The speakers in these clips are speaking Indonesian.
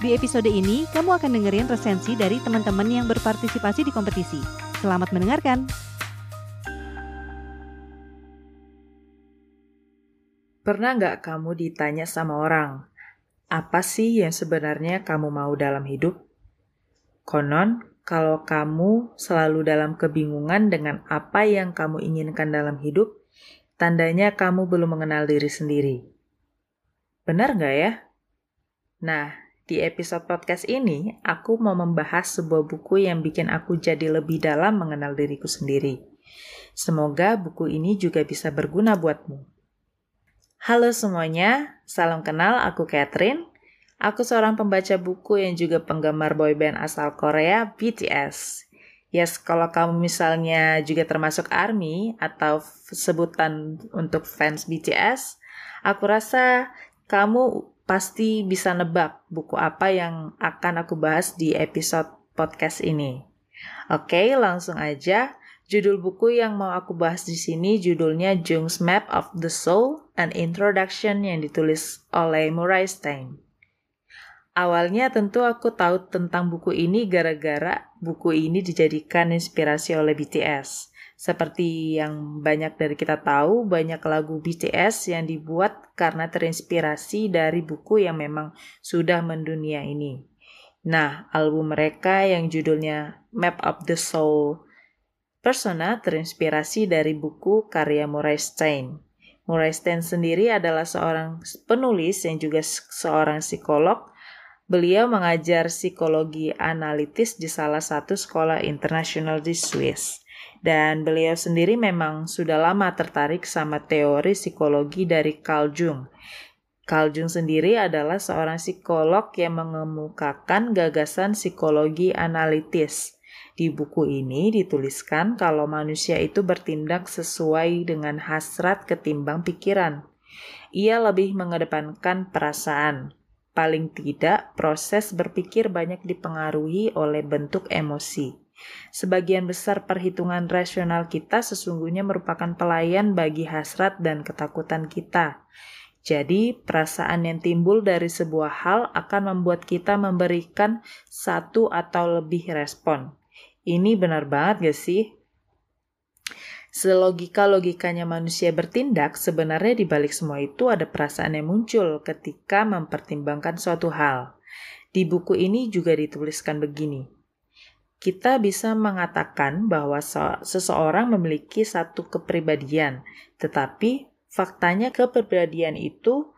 Di episode ini, kamu akan dengerin resensi dari teman-teman yang berpartisipasi di kompetisi. Selamat mendengarkan! Pernah nggak kamu ditanya sama orang, apa sih yang sebenarnya kamu mau dalam hidup? Konon, kalau kamu selalu dalam kebingungan dengan apa yang kamu inginkan dalam hidup, tandanya kamu belum mengenal diri sendiri. Benar nggak ya? Nah, di episode podcast ini, aku mau membahas sebuah buku yang bikin aku jadi lebih dalam mengenal diriku sendiri. Semoga buku ini juga bisa berguna buatmu. Halo semuanya, salam kenal, aku Catherine. Aku seorang pembaca buku yang juga penggemar boyband asal Korea, BTS. Yes, kalau kamu misalnya juga termasuk ARMY atau sebutan untuk fans BTS, aku rasa kamu pasti bisa nebak buku apa yang akan aku bahas di episode podcast ini. Oke, langsung aja. Judul buku yang mau aku bahas di sini judulnya Jung's Map of the Soul, an Introduction yang ditulis oleh Murray Stein. Awalnya tentu aku tahu tentang buku ini gara-gara buku ini dijadikan inspirasi oleh BTS. Seperti yang banyak dari kita tahu, banyak lagu BTS yang dibuat karena terinspirasi dari buku yang memang sudah mendunia ini. Nah, album mereka yang judulnya Map of the Soul Persona terinspirasi dari buku karya Murray Stein. Murray Stein sendiri adalah seorang penulis yang juga seorang psikolog. Beliau mengajar psikologi analitis di salah satu sekolah internasional di Swiss. Dan beliau sendiri memang sudah lama tertarik sama teori psikologi dari Carl Jung. Carl Jung sendiri adalah seorang psikolog yang mengemukakan gagasan psikologi analitis. Di buku ini dituliskan kalau manusia itu bertindak sesuai dengan hasrat ketimbang pikiran. Ia lebih mengedepankan perasaan. Paling tidak, proses berpikir banyak dipengaruhi oleh bentuk emosi. Sebagian besar perhitungan rasional kita sesungguhnya merupakan pelayan bagi hasrat dan ketakutan kita. Jadi, perasaan yang timbul dari sebuah hal akan membuat kita memberikan satu atau lebih respon. Ini benar banget gak sih? Selogika-logikanya manusia bertindak, sebenarnya di balik semua itu ada perasaan yang muncul ketika mempertimbangkan suatu hal. Di buku ini juga dituliskan begini kita bisa mengatakan bahwa seseorang memiliki satu kepribadian, tetapi faktanya kepribadian itu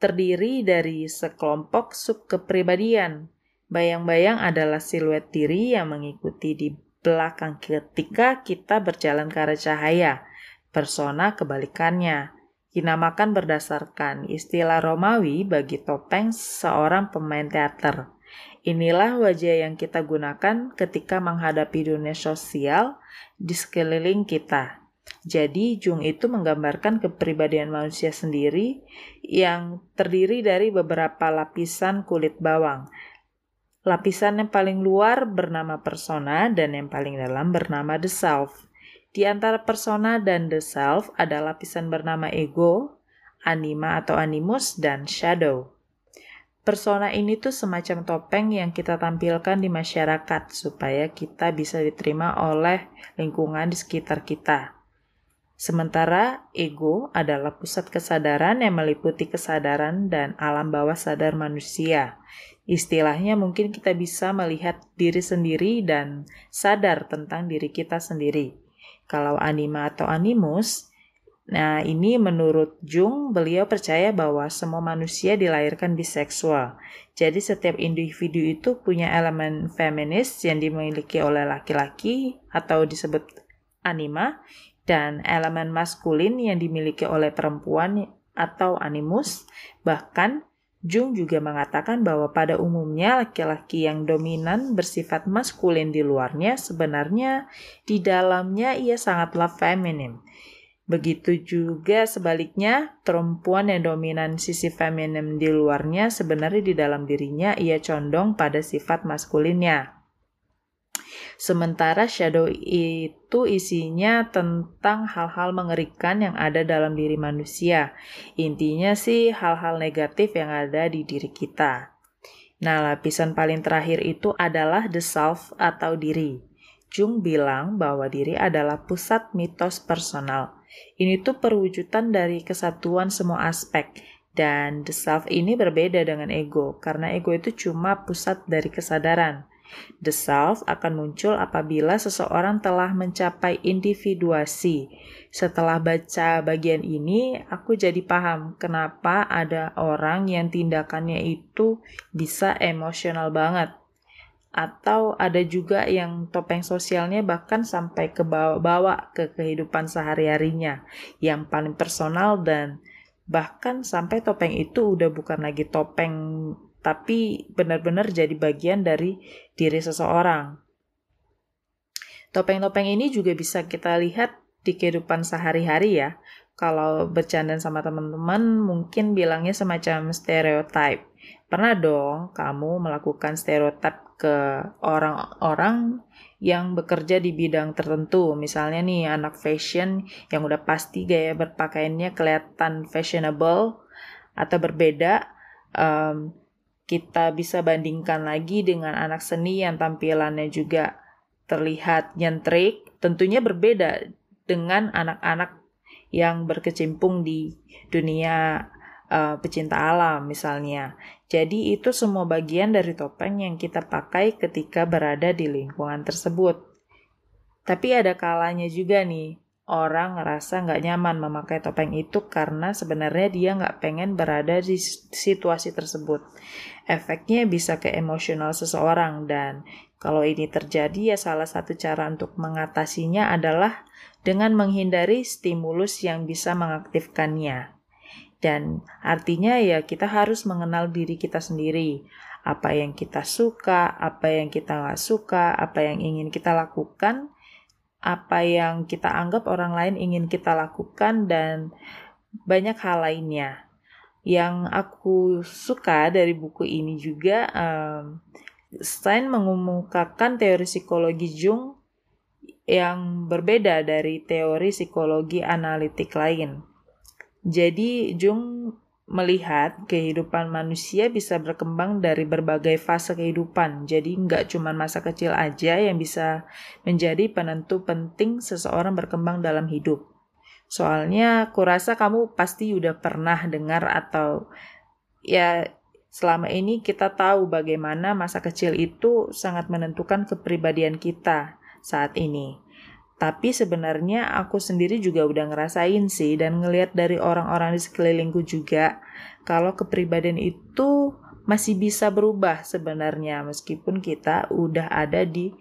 terdiri dari sekelompok subkepribadian. Bayang-bayang adalah siluet diri yang mengikuti di belakang ketika kita berjalan ke arah cahaya. Persona kebalikannya. Dinamakan berdasarkan istilah Romawi bagi topeng seorang pemain teater. Inilah wajah yang kita gunakan ketika menghadapi dunia sosial di sekeliling kita. Jadi, Jung itu menggambarkan kepribadian manusia sendiri yang terdiri dari beberapa lapisan kulit bawang. Lapisan yang paling luar bernama persona dan yang paling dalam bernama the self. Di antara persona dan the self ada lapisan bernama ego, anima atau animus, dan shadow. Persona ini tuh semacam topeng yang kita tampilkan di masyarakat supaya kita bisa diterima oleh lingkungan di sekitar kita. Sementara ego adalah pusat kesadaran yang meliputi kesadaran dan alam bawah sadar manusia. Istilahnya mungkin kita bisa melihat diri sendiri dan sadar tentang diri kita sendiri. Kalau anima atau animus, Nah, ini menurut Jung, beliau percaya bahwa semua manusia dilahirkan biseksual. Jadi setiap individu itu punya elemen feminis yang dimiliki oleh laki-laki atau disebut anima dan elemen maskulin yang dimiliki oleh perempuan atau animus. Bahkan Jung juga mengatakan bahwa pada umumnya laki-laki yang dominan bersifat maskulin di luarnya sebenarnya di dalamnya ia sangatlah feminim. Begitu juga sebaliknya, perempuan yang dominan sisi feminim di luarnya sebenarnya di dalam dirinya ia condong pada sifat maskulinnya. Sementara shadow itu isinya tentang hal-hal mengerikan yang ada dalam diri manusia. Intinya sih hal-hal negatif yang ada di diri kita. Nah, lapisan paling terakhir itu adalah the self atau diri. Jung bilang bahwa diri adalah pusat mitos personal. Ini tuh perwujudan dari kesatuan semua aspek. Dan the self ini berbeda dengan ego, karena ego itu cuma pusat dari kesadaran. The self akan muncul apabila seseorang telah mencapai individuasi. Setelah baca bagian ini, aku jadi paham kenapa ada orang yang tindakannya itu bisa emosional banget. Atau ada juga yang topeng sosialnya bahkan sampai ke bawa-bawa ke kehidupan sehari-harinya yang paling personal dan bahkan sampai topeng itu udah bukan lagi topeng tapi benar-benar jadi bagian dari diri seseorang. Topeng-topeng ini juga bisa kita lihat di kehidupan sehari-hari ya. Kalau bercanda sama teman-teman mungkin bilangnya semacam stereotype. Pernah dong kamu melakukan stereotip ke orang-orang yang bekerja di bidang tertentu. Misalnya nih anak fashion yang udah pasti gaya berpakaiannya kelihatan fashionable atau berbeda. Um, kita bisa bandingkan lagi dengan anak seni yang tampilannya juga terlihat nyentrik, tentunya berbeda dengan anak-anak yang berkecimpung di dunia uh, pecinta alam misalnya. Jadi itu semua bagian dari topeng yang kita pakai ketika berada di lingkungan tersebut. Tapi ada kalanya juga nih, orang ngerasa nggak nyaman memakai topeng itu karena sebenarnya dia nggak pengen berada di situasi tersebut. Efeknya bisa ke emosional seseorang dan kalau ini terjadi ya salah satu cara untuk mengatasinya adalah dengan menghindari stimulus yang bisa mengaktifkannya. Dan artinya ya kita harus mengenal diri kita sendiri. Apa yang kita suka, apa yang kita nggak suka, apa yang ingin kita lakukan, apa yang kita anggap orang lain ingin kita lakukan dan banyak hal lainnya. Yang aku suka dari buku ini juga um, Stein mengemukakan teori psikologi Jung yang berbeda dari teori psikologi analitik lain. Jadi Jung melihat kehidupan manusia bisa berkembang dari berbagai fase kehidupan. Jadi nggak cuma masa kecil aja yang bisa menjadi penentu penting seseorang berkembang dalam hidup. Soalnya kurasa kamu pasti udah pernah dengar atau ya selama ini kita tahu bagaimana masa kecil itu sangat menentukan kepribadian kita saat ini. Tapi sebenarnya aku sendiri juga udah ngerasain sih dan ngelihat dari orang-orang di sekelilingku juga kalau kepribadian itu masih bisa berubah sebenarnya meskipun kita udah ada di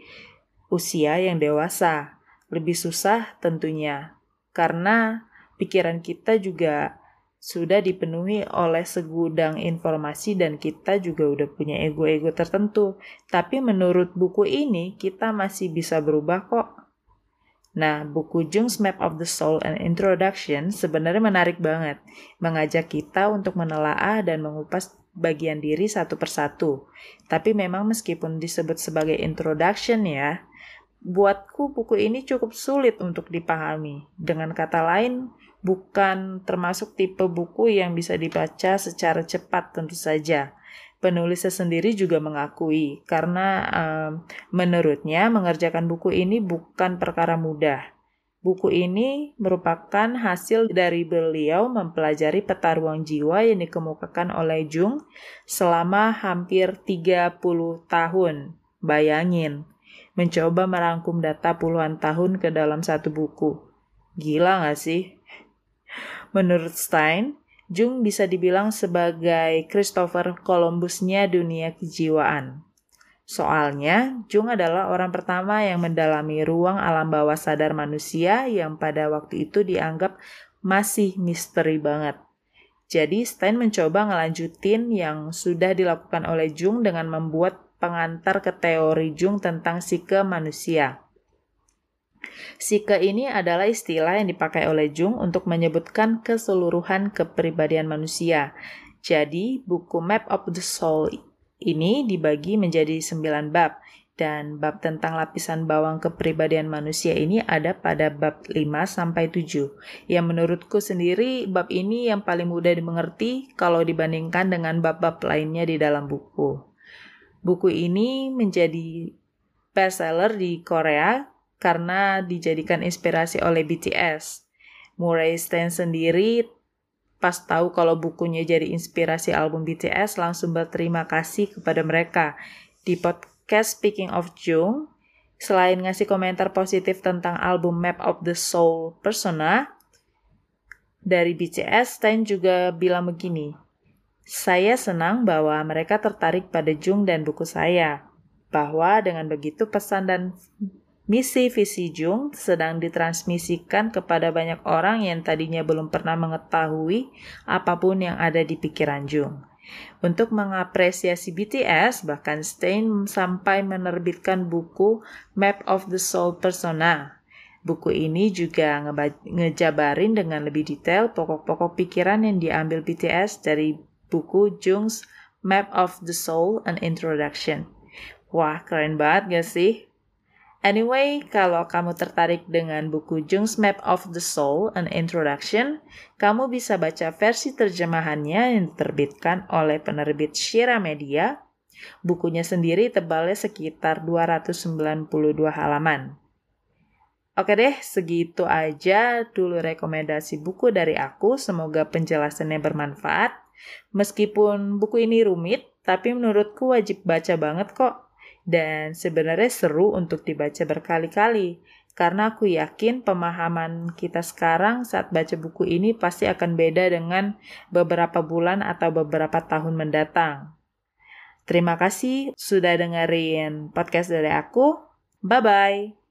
usia yang dewasa. Lebih susah tentunya karena pikiran kita juga sudah dipenuhi oleh segudang informasi dan kita juga udah punya ego-ego tertentu. Tapi menurut buku ini kita masih bisa berubah kok Nah, buku Jung's Map of the Soul and Introduction sebenarnya menarik banget, mengajak kita untuk menelaah dan mengupas bagian diri satu persatu. Tapi memang meskipun disebut sebagai introduction ya, buatku buku ini cukup sulit untuk dipahami. Dengan kata lain, bukan termasuk tipe buku yang bisa dibaca secara cepat tentu saja penulisnya sendiri juga mengakui karena um, menurutnya mengerjakan buku ini bukan perkara mudah. Buku ini merupakan hasil dari beliau mempelajari peta ruang jiwa yang dikemukakan oleh Jung selama hampir 30 tahun. Bayangin, mencoba merangkum data puluhan tahun ke dalam satu buku. Gila gak sih? Menurut Stein, Jung bisa dibilang sebagai Christopher Columbusnya dunia kejiwaan. Soalnya, Jung adalah orang pertama yang mendalami ruang alam bawah sadar manusia yang pada waktu itu dianggap masih misteri banget. Jadi Stein mencoba ngelanjutin yang sudah dilakukan oleh Jung dengan membuat pengantar ke teori Jung tentang psike manusia. Psike ini adalah istilah yang dipakai oleh Jung untuk menyebutkan keseluruhan kepribadian manusia. Jadi, buku Map of the Soul ini dibagi menjadi sembilan bab, dan bab tentang lapisan bawang kepribadian manusia ini ada pada bab 5 sampai 7. Yang menurutku sendiri bab ini yang paling mudah dimengerti kalau dibandingkan dengan bab-bab lainnya di dalam buku. Buku ini menjadi bestseller di Korea karena dijadikan inspirasi oleh BTS. Murray Stan sendiri pas tahu kalau bukunya jadi inspirasi album BTS langsung berterima kasih kepada mereka. Di podcast Speaking of Jung, selain ngasih komentar positif tentang album Map of the Soul Persona, dari BTS, Stein juga bilang begini, Saya senang bahwa mereka tertarik pada Jung dan buku saya, bahwa dengan begitu pesan dan misi visi Jung sedang ditransmisikan kepada banyak orang yang tadinya belum pernah mengetahui apa pun yang ada di pikiran Jung. Untuk mengapresiasi BTS, bahkan Stein sampai menerbitkan buku Map of the Soul Persona. Buku ini juga ngejabarin dengan lebih detail pokok-pokok pikiran yang diambil BTS dari buku Jung's Map of the Soul An Introduction. Wah, keren banget gak sih? Anyway, kalau kamu tertarik dengan buku Jung's Map of the Soul, An Introduction, kamu bisa baca versi terjemahannya yang diterbitkan oleh penerbit Shira Media. Bukunya sendiri tebalnya sekitar 292 halaman. Oke deh, segitu aja dulu rekomendasi buku dari aku. Semoga penjelasannya bermanfaat. Meskipun buku ini rumit, tapi menurutku wajib baca banget kok dan sebenarnya seru untuk dibaca berkali-kali karena aku yakin pemahaman kita sekarang saat baca buku ini pasti akan beda dengan beberapa bulan atau beberapa tahun mendatang. Terima kasih sudah dengerin podcast dari aku. Bye bye.